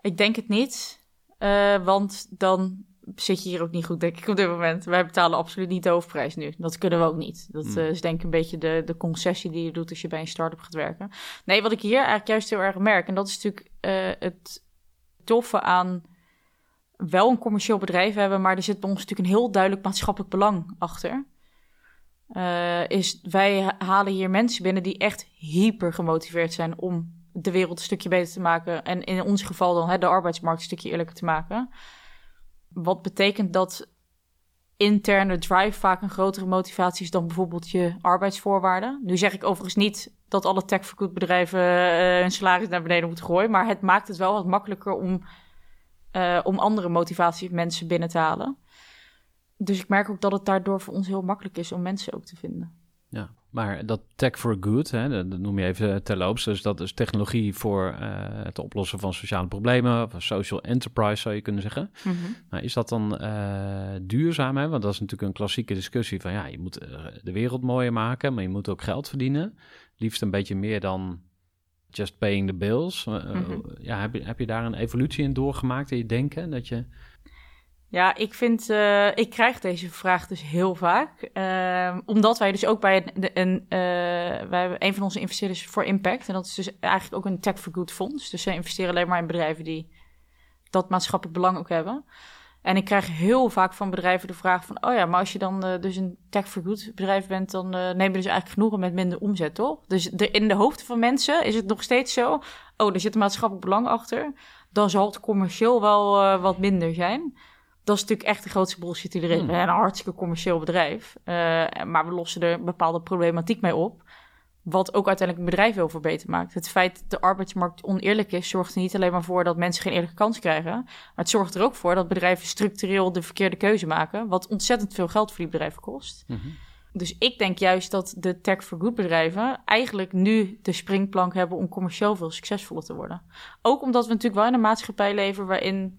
Ik denk het niet, want dan zit je hier ook niet goed, denk ik, op dit moment. Wij betalen absoluut niet de hoofdprijs nu. Dat kunnen we ook niet. Dat uh, is denk ik een beetje de, de concessie die je doet als je bij een start-up gaat werken. Nee, wat ik hier eigenlijk juist heel erg merk, en dat is natuurlijk uh, het toffe aan wel een commercieel bedrijf hebben, maar er zit bij ons natuurlijk een heel duidelijk maatschappelijk belang achter. Uh, is wij halen hier mensen binnen die echt hyper gemotiveerd zijn om de wereld een stukje beter te maken. En in ons geval dan hè, de arbeidsmarkt een stukje eerlijker te maken. Wat betekent dat interne drive vaak een grotere motivatie is dan bijvoorbeeld je arbeidsvoorwaarden. Nu zeg ik overigens niet dat alle techvergoedbedrijven uh, hun salaris naar beneden moeten gooien. Maar het maakt het wel wat makkelijker om, uh, om andere motivatie mensen binnen te halen. dus ik merk ook dat het daardoor voor ons heel makkelijk is om mensen ook te vinden. Ja, maar dat tech for good, hè, dat noem je even terloops. Dus dat is technologie voor eh, het oplossen van sociale problemen, of social enterprise zou je kunnen zeggen. Maar is dat dan eh, duurzaam? Hè? Want dat is natuurlijk een klassieke discussie van ja, je moet eh, de wereld mooier maken, maar je moet ook geld verdienen. Liefst een beetje meer dan just paying the bills. Eh, eh, Mhm. ja, heb, je, heb je daar een evolutie in doorgemaakt in je denken? Dat je, Ja, ik vind, eh, ik krijg deze vraag dus heel vaak. Ehm, omdat wij dus ook bij een, een eh, wij hebben een van onze investeerders voor Impact. En dat is dus eigenlijk ook een Tech for Good fonds. Dus zij investeren alleen maar in bedrijven die dat maatschappelijk belang ook hebben. En ik krijg heel vaak van bedrijven de vraag van... oh ja, maar als je dan eh, dus een Tech for Good bedrijf bent... dan eh, neem je dus eigenlijk genoegen met minder omzet, toch? Dus de, in de hoofden van mensen is het nog steeds zo... oh, er zit een maatschappelijk belang achter... dan zal het commercieel wel wat minder zijn... Dat is natuurlijk echt de grootste bullshit die er is. Hmm. We zijn een hartstikke commercieel bedrijf. eh, maar we lossen er een bepaalde problematiek mee op. Wat ook uiteindelijk een bedrijf heel veel beter maakt. Het feit dat de arbeidsmarkt oneerlijk is, zorgt er niet alleen maar voor dat mensen geen eerlijke kans krijgen. Maar het zorgt er ook voor dat bedrijven structureel de verkeerde keuze maken. Wat ontzettend veel geld voor die bedrijven kost. Mhm. Dus ik denk juist dat de tech for good bedrijven eigenlijk nu de springplank hebben om commercieel veel succesvoller te worden. Ook omdat we natuurlijk wel in een maatschappij leven waarin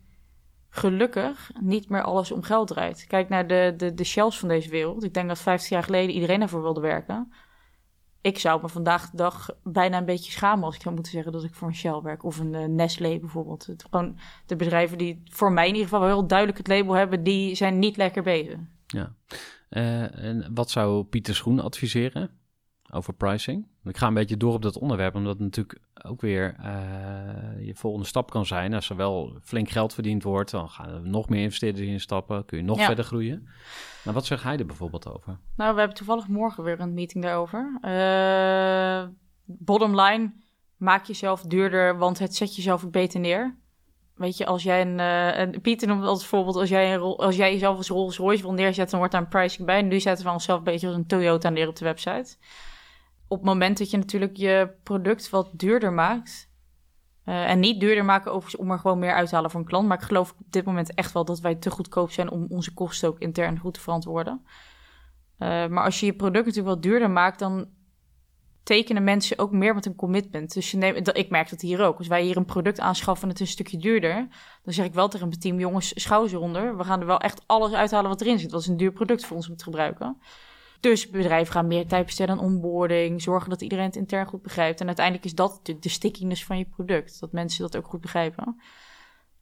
gelukkig niet meer alles om geld draait. Kijk naar de, de, de shells van deze wereld. Ik denk dat 50 jaar geleden iedereen daarvoor wilde werken. Ik zou me vandaag de dag bijna een beetje schamen als ik zou moeten zeggen dat ik voor een Shell werk. Of een eh, Nestlé bijvoorbeeld. Gewoon de bedrijven die voor mij in ieder geval wel heel duidelijk het label hebben, die zijn niet lekker bezig. ja. Eh, en wat zou Pieter Schoen adviseren over pricing? Ik ga een beetje door op dat onderwerp, omdat het natuurlijk ook weer eh, je volgende stap kan zijn. Als er wel flink geld verdiend wordt, dan gaan er nog meer investeerders instappen, kun je nog Ja. verder groeien. Maar wat zegt hij er bijvoorbeeld over? Nou, we hebben toevallig morgen weer een meeting daarover. Eh bottom line, maak jezelf duurder, want het zet jezelf ook beter neer. Weet je, als jij een... eh, een Pieter noemt als voorbeeld, als jij, een rol- als jij jezelf als Rolls Royce wil neerzetten, dan wordt daar een pricing bij. Nu zetten we onszelf een beetje als een Toyota neer op de website. Op het moment dat je natuurlijk je product wat duurder maakt... eh, en niet duurder maken om er gewoon meer uit te halen voor een klant. Maar ik geloof op dit moment echt wel dat wij te goedkoop zijn om onze kosten ook intern goed te verantwoorden. Eh, maar als je je product natuurlijk wat duurder maakt, dan tekenen mensen ook meer met een commitment. Dus je neemt, ik merk dat hier ook. Als wij hier een product aanschaffen en het is een stukje duurder, dan zeg ik wel tegen mijn team: jongens, schouders eronder. We gaan er wel echt alles uithalen wat erin zit. Dat is een duur product voor ons om te gebruiken. Dus bedrijven gaan meer tijd besteden aan onboarding, zorgen dat iedereen het intern goed begrijpt. En uiteindelijk is dat natuurlijk de stickiness van je product, dat mensen dat ook goed begrijpen.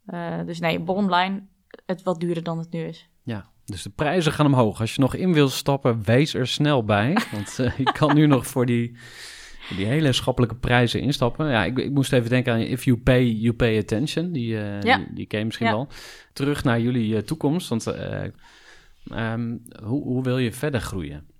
Eh, dus nee, bottom line, het wat duurder dan het nu is. Ja, dus de prijzen gaan omhoog. Als je nog in wil stappen, wees er snel bij. Want eh, je kan nu nog voor die, die hele schappelijke prijzen instappen. Ja, ik, ik moest even denken aan If You Pay, You Pay Attention. Die, Ja. die, die ken je misschien Ja. wel. Terug naar jullie toekomst. Want eh, ehm, hoe, hoe wil je verder groeien?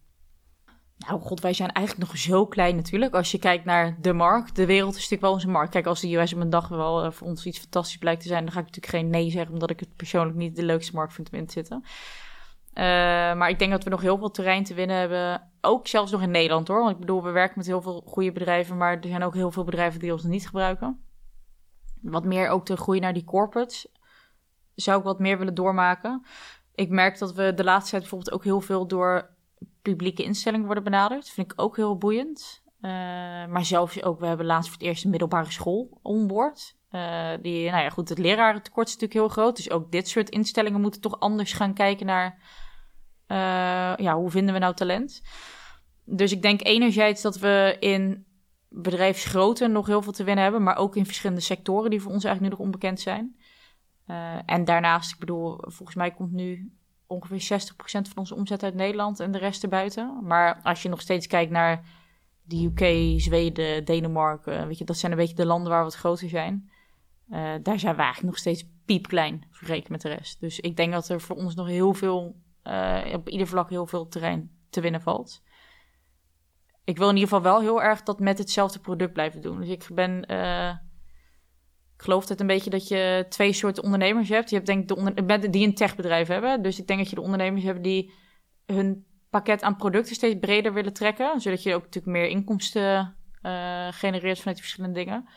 Nou, god, wij zijn eigenlijk nog zo klein natuurlijk. Als je kijkt naar de markt, de wereld is natuurlijk wel onze markt. Kijk, als de US op een dag wel eh, voor ons iets fantastisch blijkt te zijn, dan ga ik natuurlijk geen nee zeggen, omdat ik het persoonlijk niet de leukste markt vind om in te zitten. Eh, maar ik denk dat we nog heel veel terrein te winnen hebben. Ook zelfs nog in Nederland hoor. Want ik bedoel, we werken met heel veel goede bedrijven, maar er zijn ook heel veel bedrijven die ons niet gebruiken. Wat meer ook te groeien naar die corporates. Zou ik wat meer willen doormaken. Ik merk dat we de laatste tijd bijvoorbeeld ook heel veel door publieke instellingen worden benaderd. Vind ik ook heel boeiend. Eh, maar zelfs ook, we hebben laatst voor het eerst een middelbare school onboord. Eh die, nou ja, goed, het lerarentekort is natuurlijk heel groot. Dus ook dit soort instellingen moeten toch anders gaan kijken naar... eh, ja, hoe vinden we nou talent? Dus ik denk enerzijds dat we in bedrijfsgrootte nog heel veel te winnen hebben... maar ook in verschillende sectoren die voor ons eigenlijk nu nog onbekend zijn. En daarnaast, ik bedoel, volgens mij komt nu ongeveer 60% van onze omzet uit Nederland en de rest erbuiten. Maar als je nog steeds kijkt naar de UK, Zweden, Denemarken, weet je, dat zijn een beetje de landen waar we wat groter zijn. Eh, daar zijn we eigenlijk nog steeds piepklein vergeleken met de rest. Dus ik denk dat er voor ons nog heel veel, eh, op ieder vlak heel veel terrein te winnen valt. Ik wil in ieder geval wel heel erg dat met hetzelfde product blijven doen. Dus ik ben, eh, geloof het een beetje dat je twee soorten ondernemers hebt. Je hebt denk ik de die een techbedrijf hebben. Dus ik denk dat je de ondernemers hebt die hun pakket aan producten steeds breder willen trekken. Zodat je ook natuurlijk meer inkomsten eh, genereert vanuit verschillende dingen.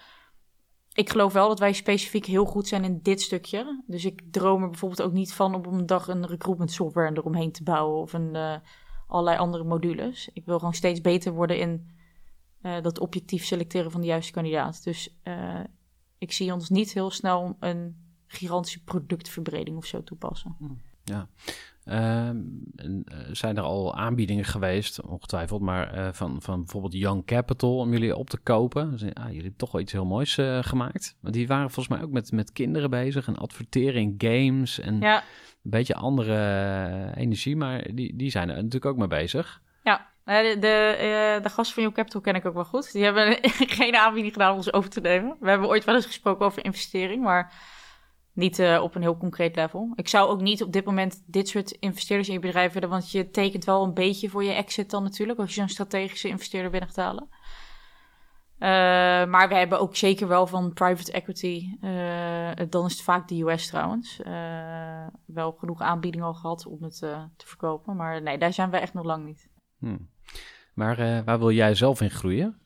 ik geloof wel dat wij specifiek heel goed zijn in dit stukje. Dus ik droom er bijvoorbeeld ook niet van om op een dag een recruitment software eromheen te bouwen of een, eh, allerlei andere modules. Ik wil gewoon steeds beter worden in eh, dat objectief selecteren van de juiste kandidaat. Dus ik zie ons niet heel snel een gigantische productverbreding of zo toepassen. Ja. Ehm, eh, zijn er al aanbiedingen geweest, ongetwijfeld, maar eh, van, van bijvoorbeeld Young Capital om jullie op te kopen? Dus, ah, jullie hebben toch wel iets heel moois eh, gemaakt. Want die waren volgens mij ook met, met kinderen bezig en adverteren in games en Ja, een beetje andere energie, maar die, die zijn er natuurlijk ook mee bezig. ja. Eh, De, de, eh, de gasten van Young Capital ken ik ook wel goed. Die hebben geen aanbieding gedaan om ons over te nemen. We hebben ooit wel eens gesproken over investering, maar niet eh, op een heel concreet level. Ik zou ook niet op dit moment dit soort investeerders in je bedrijf willen, want je tekent wel een beetje voor je exit dan natuurlijk, als je zo'n strategische investeerder binnen gaat halen. Eh, maar we hebben ook zeker wel van private equity, dan is het vaak de US trouwens, wel genoeg aanbiedingen al gehad om het te verkopen. Maar nee, daar zijn we echt nog lang niet. Hm. Maar eh, waar wil jij zelf in groeien?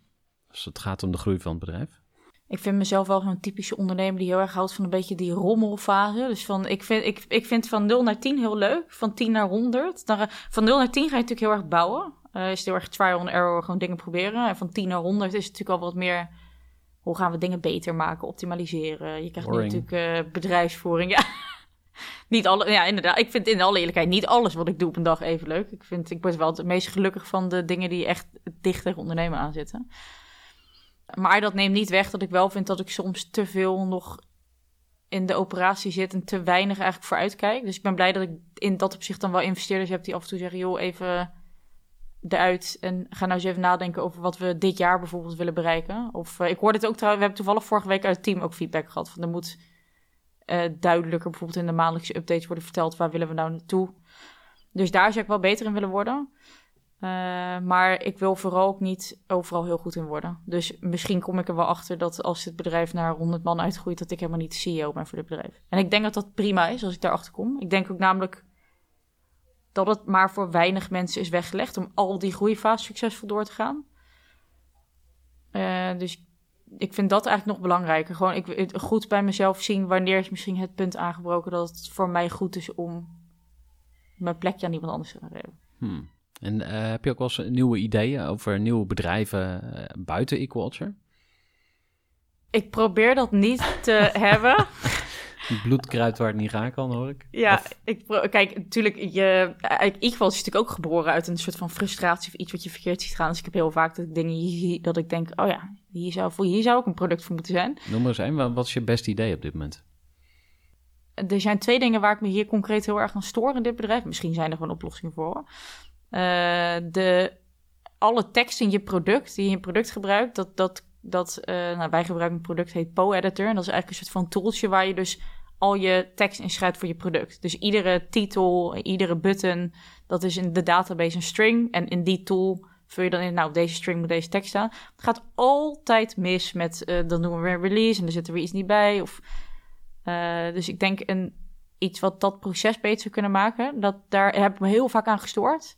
Als het gaat om de groei van het bedrijf. Ik vind mezelf wel zo'n typische ondernemer die heel erg houdt van een beetje die rommelfase. Dus van, ik, vind, ik, ik vind van 0 naar 10 heel leuk. Van 10 naar 100. Dan, ga- van 0 naar 10 ga je natuurlijk heel erg bouwen. Eh is het heel erg trial and error, gewoon dingen proberen. En van 10 naar 100 is het natuurlijk al wat meer... Hoe gaan we dingen beter maken, optimaliseren? Je krijgt nu natuurlijk eh, bedrijfsvoering. Ja. Niet alle, ja, inderdaad. Ik vind in alle eerlijkheid niet alles wat ik doe op een dag even leuk. Ik, vind, ik word wel het meest gelukkig van de dingen die echt dicht tegen ondernemen aanzitten. Maar dat neemt niet weg dat ik wel vind dat ik soms te veel nog in de operatie zit en te weinig eigenlijk vooruit kijk. Dus ik ben blij dat ik in dat opzicht dan wel investeerders heb die af en toe zeggen: joh, even eruit en ga nou eens even nadenken over wat we dit jaar bijvoorbeeld willen bereiken. Of eh, ik hoorde het ook trouwens, we hebben toevallig vorige week uit het team ook feedback gehad van er moet eh, duidelijker bijvoorbeeld in de maandelijkse updates worden verteld waar willen we nou naartoe. Dus daar zou ik wel beter in willen worden. Eh, maar ik wil vooral ook niet overal heel goed in worden. Dus misschien kom ik er wel achter dat als het bedrijf naar 100 man uitgroeit, dat ik helemaal niet CEO ben voor dit bedrijf. En ik denk dat dat prima is als ik daarachter kom. Ik denk ook namelijk dat het maar voor weinig mensen is weggelegd om al die groeifase succesvol door te gaan. Eh, dus ik vind dat eigenlijk nog belangrijker. Gewoon ik, goed bij mezelf zien wanneer is misschien het punt aangebroken dat het voor mij goed is om mijn plekje aan iemand anders te geven. Hm. En eh, heb je ook wel eens nieuwe ideeën over nieuwe bedrijven eh, buiten Equalture? Ik probeer dat niet te hebben. Bloedkruid waar het niet gaan kan, hoor ik. Ja, Of- ik kijk, natuurlijk, je, ik is natuurlijk ook geboren uit een soort van frustratie of iets wat je verkeerd ziet gaan. Dus ik heb heel vaak dat ik dingen dat ik denk, oh ja, hier zou, voor hier zou ook een product voor moeten zijn. Noem maar eens een. Wat is je beste idee op dit moment? Er zijn twee dingen waar ik me hier concreet heel erg aan stoor in dit bedrijf. Misschien zijn er gewoon oplossingen voor. Eh, de, alle tekst in je product, die je in je product gebruikt, dat, dat, dat eh, nou, wij gebruiken een product heet PoEditor. En dat is eigenlijk een soort van tooltje waar je dus al je tekst in schrijft voor je product. Dus iedere titel, iedere button, dat is in de database een string. En in die tool vul je dan in, nou, deze string moet deze tekst staan. Het gaat altijd mis met, eh, dan doen we weer release en er zit weer iets niet bij. Of, eh, dus ik denk een, iets wat dat proces beter zou kunnen maken, dat, daar heb ik me heel vaak aan gestoord.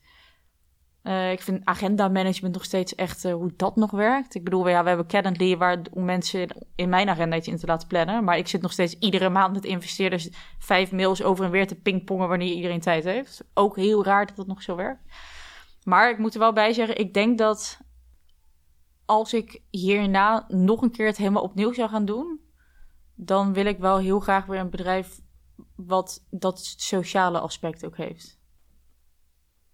Eh, ik vind agenda management nog steeds echt hoe dat nog werkt. Ik bedoel, we hebben Calendly waar om mensen in mijn agenda iets in te laten plannen. Maar ik zit nog steeds iedere maand met investeerders vijf mails over en weer te pingpongen wanneer iedereen tijd heeft. Ook heel raar dat dat nog zo werkt. Maar ik moet er wel bij zeggen, ik denk dat als ik hierna nog een keer het helemaal opnieuw zou gaan doen, dan wil ik wel heel graag weer een bedrijf wat dat sociale aspect ook heeft.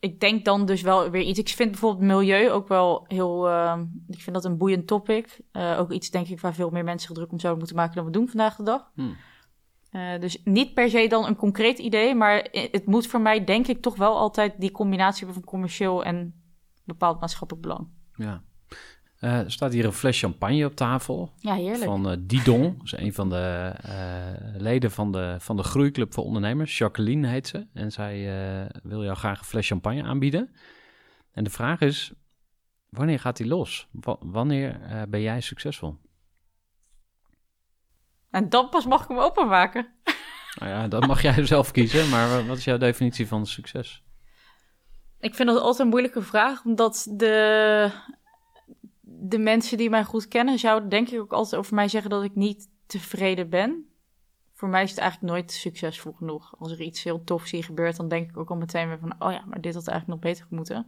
Ik denk dan dus wel weer iets. Ik vind bijvoorbeeld milieu ook wel heel. eh, ik vind dat een boeiend topic. Eh, ook iets, denk ik, waar veel meer mensen druk om zouden moeten maken dan we doen vandaag de dag. Hm. Eh, dus niet per se dan een concreet idee, maar het moet voor mij, denk ik, toch wel altijd die combinatie hebben van commercieel en bepaald maatschappelijk belang. Ja. Eh, er staat hier een fles champagne op tafel. Ja, heerlijk. Van eh, Didon. Dat is een van de leden van de, van de Groeiclub voor Ondernemers. Jacqueline heet ze. En zij wil jou graag een fles champagne aanbieden. En de vraag is, wanneer gaat die los? Wa- wanneer ben jij succesvol? En dan pas mag ik hem openmaken. Nou ja, dat mag jij zelf kiezen. Maar wa- wat is jouw definitie van succes? Ik vind dat altijd een moeilijke vraag, omdat de, de mensen die mij goed kennen zouden denk ik ook altijd over mij zeggen dat ik niet tevreden ben. Voor mij is het eigenlijk nooit succesvol genoeg. Als er iets heel tof zie gebeurt, dan denk ik ook al meteen weer van... oh ja, maar dit had eigenlijk nog beter moeten.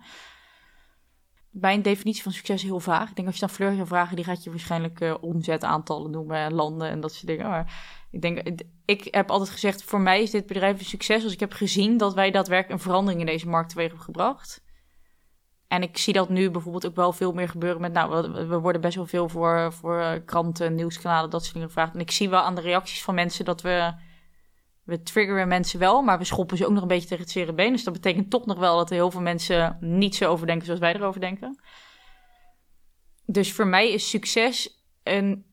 Mijn definitie van succes heel vaag. Ik denk als je dan Fleur zou vragen, die gaat je waarschijnlijk uh, omzetaantallen noemen, landen en dat soort dingen. Maar ik denk, ik heb altijd gezegd, voor mij is dit bedrijf een succes als ik heb gezien dat wij daadwerkelijk een verandering in deze markt teweeg hebben gebracht. En ik zie dat nu bijvoorbeeld ook wel veel meer gebeuren met, nou, we, worden best wel veel voor, voor kranten, nieuwskanalen, dat soort dingen gevraagd. En ik zie wel aan de reacties van mensen dat we, we triggeren mensen wel, maar we schoppen ze ook nog een beetje tegen het zere been. Dus dat betekent toch nog wel dat er heel veel mensen niet zo overdenken zoals wij erover denken. Dus voor mij is succes een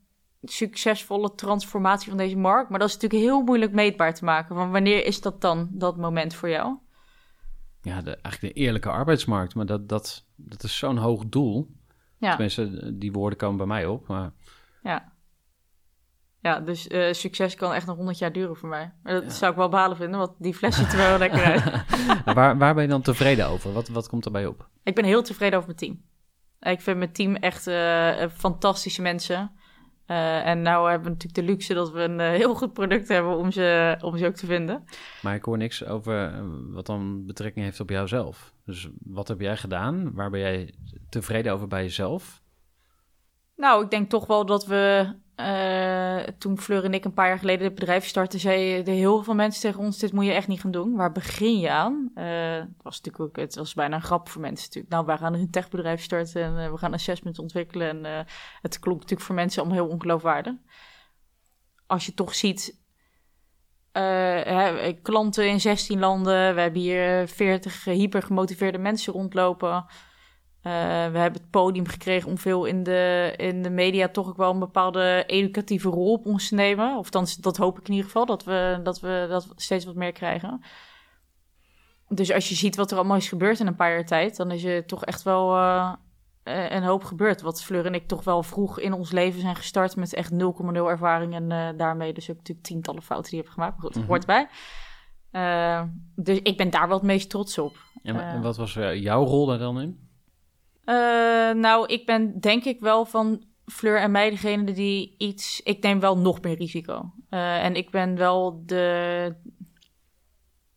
succesvolle transformatie van deze markt. Maar dat is natuurlijk heel moeilijk meetbaar te maken. Van wanneer is dat dan, dat moment voor jou? ja, de, eigenlijk de eerlijke arbeidsmarkt. Maar dat, dat, dat is zo'n hoog doel. Ja. Tenminste, die woorden komen bij mij op. Maar... Ja. Ja, dus uh, succes kan echt nog 100 jaar duren voor mij. Maar dat zou ik wel behalen vinden, want die fles ziet er wel lekker uit. waar, waar ben je dan tevreden over? Wat, wat komt erbij op? Ik ben heel tevreden over mijn team. Ik vind mijn team echt uh, fantastische mensen. Uh, en nou hebben we natuurlijk de luxe dat we een uh, heel goed product hebben om ze, om ze ook te vinden. Maar ik hoor niks over wat dan betrekking heeft op jouzelf. Dus wat heb jij gedaan? Waar ben jij tevreden over bij jezelf? Nou, ik denk toch wel dat we uh, toen Fleur en ik een paar jaar geleden het bedrijf startten, zeiden heel veel mensen tegen ons: Dit moet je echt niet gaan doen. Waar begin je aan? Uh, het was natuurlijk ook, het was bijna een grap voor mensen. Natuurlijk. Nou, wij gaan een techbedrijf starten en uh, we gaan assessment ontwikkelen. En het klonk natuurlijk voor mensen allemaal heel ongeloofwaardig. Als je toch ziet. Klanten in 16 landen. We hebben hier 40 hyper gemotiveerde mensen rondlopen. Uh, we hebben het podium gekregen om veel in de, in de media toch ook wel een bepaalde educatieve rol op ons te nemen. Of dan, dat hoop ik in ieder geval, dat we, dat we dat steeds wat meer krijgen. Dus als je ziet wat er allemaal is gebeurd in een paar jaar tijd, dan is er toch echt wel uh, een hoop gebeurd. Wat Fleur en ik toch wel vroeg in ons leven zijn gestart met echt 0,0 ervaring. En uh, daarmee dus ook natuurlijk tientallen fouten die je hebt gemaakt. Maar goed, dat mm hoort bij. dus ik ben daar wel het meest trots op. En wat was jouw rol daar dan in? Uh, nou, ik ben denk ik wel van Fleur en mij degene die iets... Ik neem wel nog meer risico. Uh, en ik ben wel de...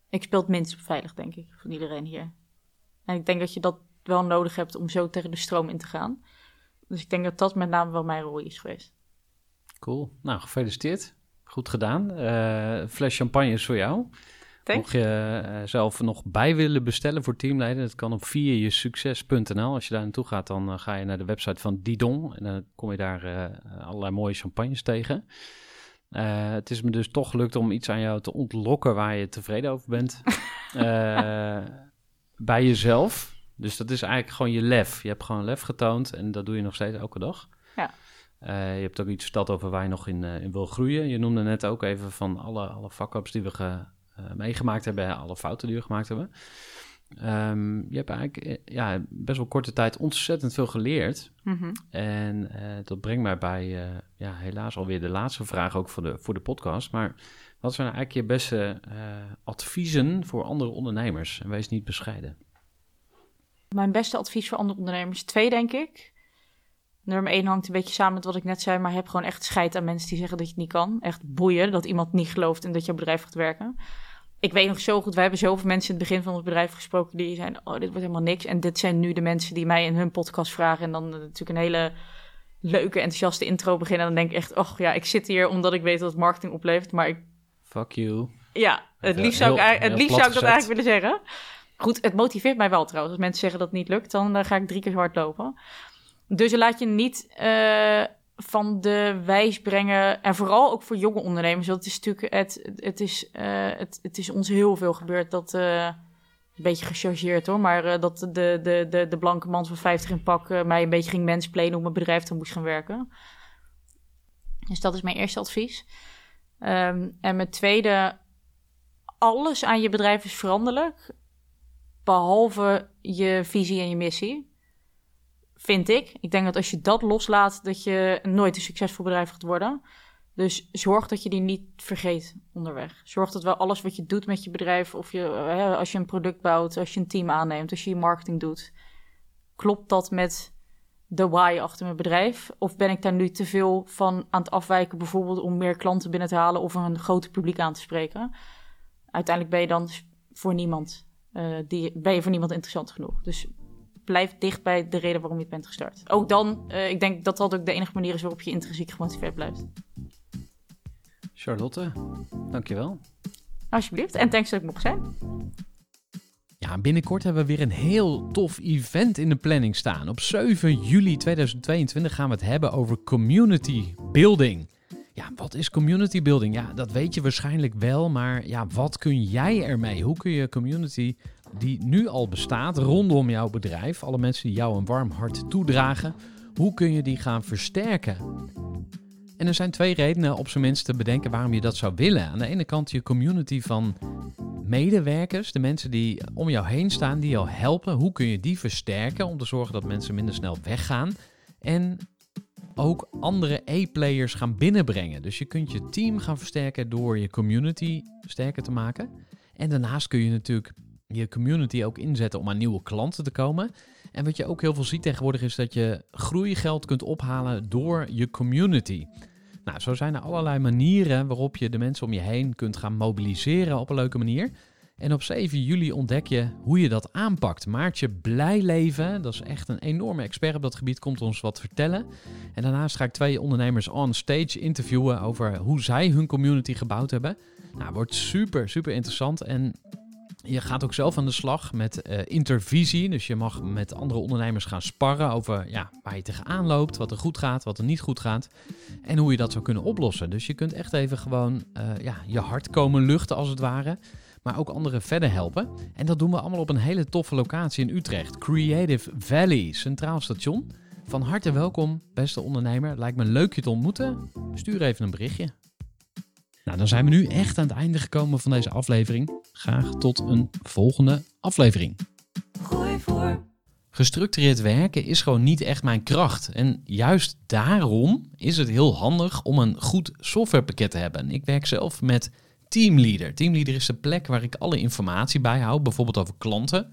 Ik speel het minst veilig, denk ik, van iedereen hier. En ik denk dat je dat wel nodig hebt om zo tegen de stroom in te gaan. Dus ik denk dat dat met name wel mijn rol is geweest. Cool. Nou, gefeliciteerd. Goed gedaan. Uh, fles champagne is voor jou. Mocht je uh, zelf nog bij willen bestellen voor teamleden, dat kan op vierjesucces.nl. Als je daar naartoe gaat, dan uh, ga je naar de website van Didon en dan kom je daar uh, allerlei mooie champagnes tegen. het is me dus toch gelukt om iets aan jou te ontlokken waar je tevreden over bent. bij jezelf. Dus dat is eigenlijk gewoon je lef. Je hebt gewoon lef getoond en dat doe je nog steeds elke dag. Ja. je hebt ook iets verteld over waar je nog in, in wil groeien. Je noemde net ook even van alle, alle fuck-ups die we ge, meegemaakt hebben, alle fouten die we gemaakt hebben. Um, je hebt eigenlijk eh, ja, best wel korte tijd ontzettend veel geleerd. Mm-hmm. En uh, dat brengt mij bij, uh, ja, helaas alweer de laatste vraag ook voor de, voor de podcast. Maar wat zijn nou eigenlijk je beste adviezen voor andere ondernemers? En wees niet bescheiden. Mijn beste advies voor andere ondernemers, twee denk ik. Nummer 1 hangt een beetje samen met wat ik net zei, maar heb gewoon echt scheid aan mensen die zeggen dat je het niet kan. Echt boeien dat iemand niet gelooft en dat jouw bedrijf gaat werken ik weet nog zo goed, wij hebben zoveel mensen in het begin van het bedrijf gesproken die zeiden, oh, dit wordt helemaal niks. En dit zijn nu de mensen die mij in hun podcast vragen. En dan natuurlijk een hele leuke, enthousiaste intro beginnen. En dan denk ik echt, oh ja, ik zit hier omdat ik weet dat het marketing oplevert. Maar ik... Fuck you. Ja, het liefst zou, ik, het liefst zou ik dat eigenlijk willen zeggen. Goed, het motiveert mij wel trouwens. Als mensen zeggen dat het niet lukt, dan, dan ga ik drie keer hard lopen. Dus laat je niet... Uh, van de wijs brengen. En vooral ook voor jonge ondernemers. Want het is natuurlijk, het, het, is, uh, het, het is ons heel veel gebeurd dat. Uh, een beetje gechargeerd hoor, maar uh, dat de, de, de, de blanke man van 50 in pak mij een beetje ging mensplenen op mijn bedrijf te moest gaan werken. Dus dat is mijn eerste advies. Um, en mijn tweede, alles aan je bedrijf is veranderlijk, behalve je visie en je missie vind ik. Ik denk dat als je dat loslaat, dat je nooit een succesvol bedrijf gaat worden. Dus zorg dat je die niet vergeet onderweg. Zorg dat wel alles wat je doet met je bedrijf, of je, als je een product bouwt, als je een team aanneemt, als je je marketing doet, klopt dat met de why achter mijn bedrijf? Of ben ik daar nu te veel van aan het afwijken, bijvoorbeeld om meer klanten binnen te halen of een groter publiek aan te spreken? Uiteindelijk ben je dan voor niemand, die, ben je voor niemand interessant genoeg. Dus blijf dicht bij de reden waarom je het bent gestart. Ook dan, uh, ik denk dat dat ook de enige manier is waarop je intrinsiek gemotiveerd blijft. Charlotte, dankjewel. Alsjeblieft, en thanks dat ik mocht zijn. Ja, binnenkort hebben we weer een heel tof event in de planning staan. Op 7 juli 2022 gaan we het hebben over community building. Ja, wat is community building? Ja, dat weet je waarschijnlijk wel, maar ja, wat kun jij ermee? Hoe kun je community die nu al bestaat rondom jouw bedrijf, alle mensen die jou een warm hart toedragen, hoe kun je die gaan versterken? En er zijn twee redenen op zijn minst te bedenken waarom je dat zou willen. Aan de ene kant je community van medewerkers, de mensen die om jou heen staan, die jou helpen. Hoe kun je die versterken om te zorgen dat mensen minder snel weggaan? En ook andere E-players gaan binnenbrengen. Dus je kunt je team gaan versterken door je community sterker te maken. En daarnaast kun je natuurlijk je community ook inzetten om aan nieuwe klanten te komen. En wat je ook heel veel ziet tegenwoordig is dat je groeigeld kunt ophalen door je community. Nou, zo zijn er allerlei manieren waarop je de mensen om je heen kunt gaan mobiliseren op een leuke manier. En op 7 juli ontdek je hoe je dat aanpakt. Maartje Blijleven, dat is echt een enorme expert op dat gebied, komt ons wat vertellen. En daarnaast ga ik twee ondernemers on stage interviewen over hoe zij hun community gebouwd hebben. Nou, wordt super, super interessant. En je gaat ook zelf aan de slag met uh, intervisie. Dus je mag met andere ondernemers gaan sparren over ja, waar je tegenaan loopt, wat er goed gaat, wat er niet goed gaat. En hoe je dat zou kunnen oplossen. Dus je kunt echt even gewoon uh, ja, je hart komen luchten als het ware. Maar ook anderen verder helpen. En dat doen we allemaal op een hele toffe locatie in Utrecht. Creative Valley, Centraal Station. Van harte welkom, beste ondernemer. Lijkt me leuk je te ontmoeten. Stuur even een berichtje. Nou, dan zijn we nu echt aan het einde gekomen van deze aflevering. Graag tot een volgende aflevering. Gooi voor. Gestructureerd werken is gewoon niet echt mijn kracht. En juist daarom is het heel handig om een goed softwarepakket te hebben. Ik werk zelf met Teamleader. Teamleader is de plek waar ik alle informatie bijhoud, bijvoorbeeld over klanten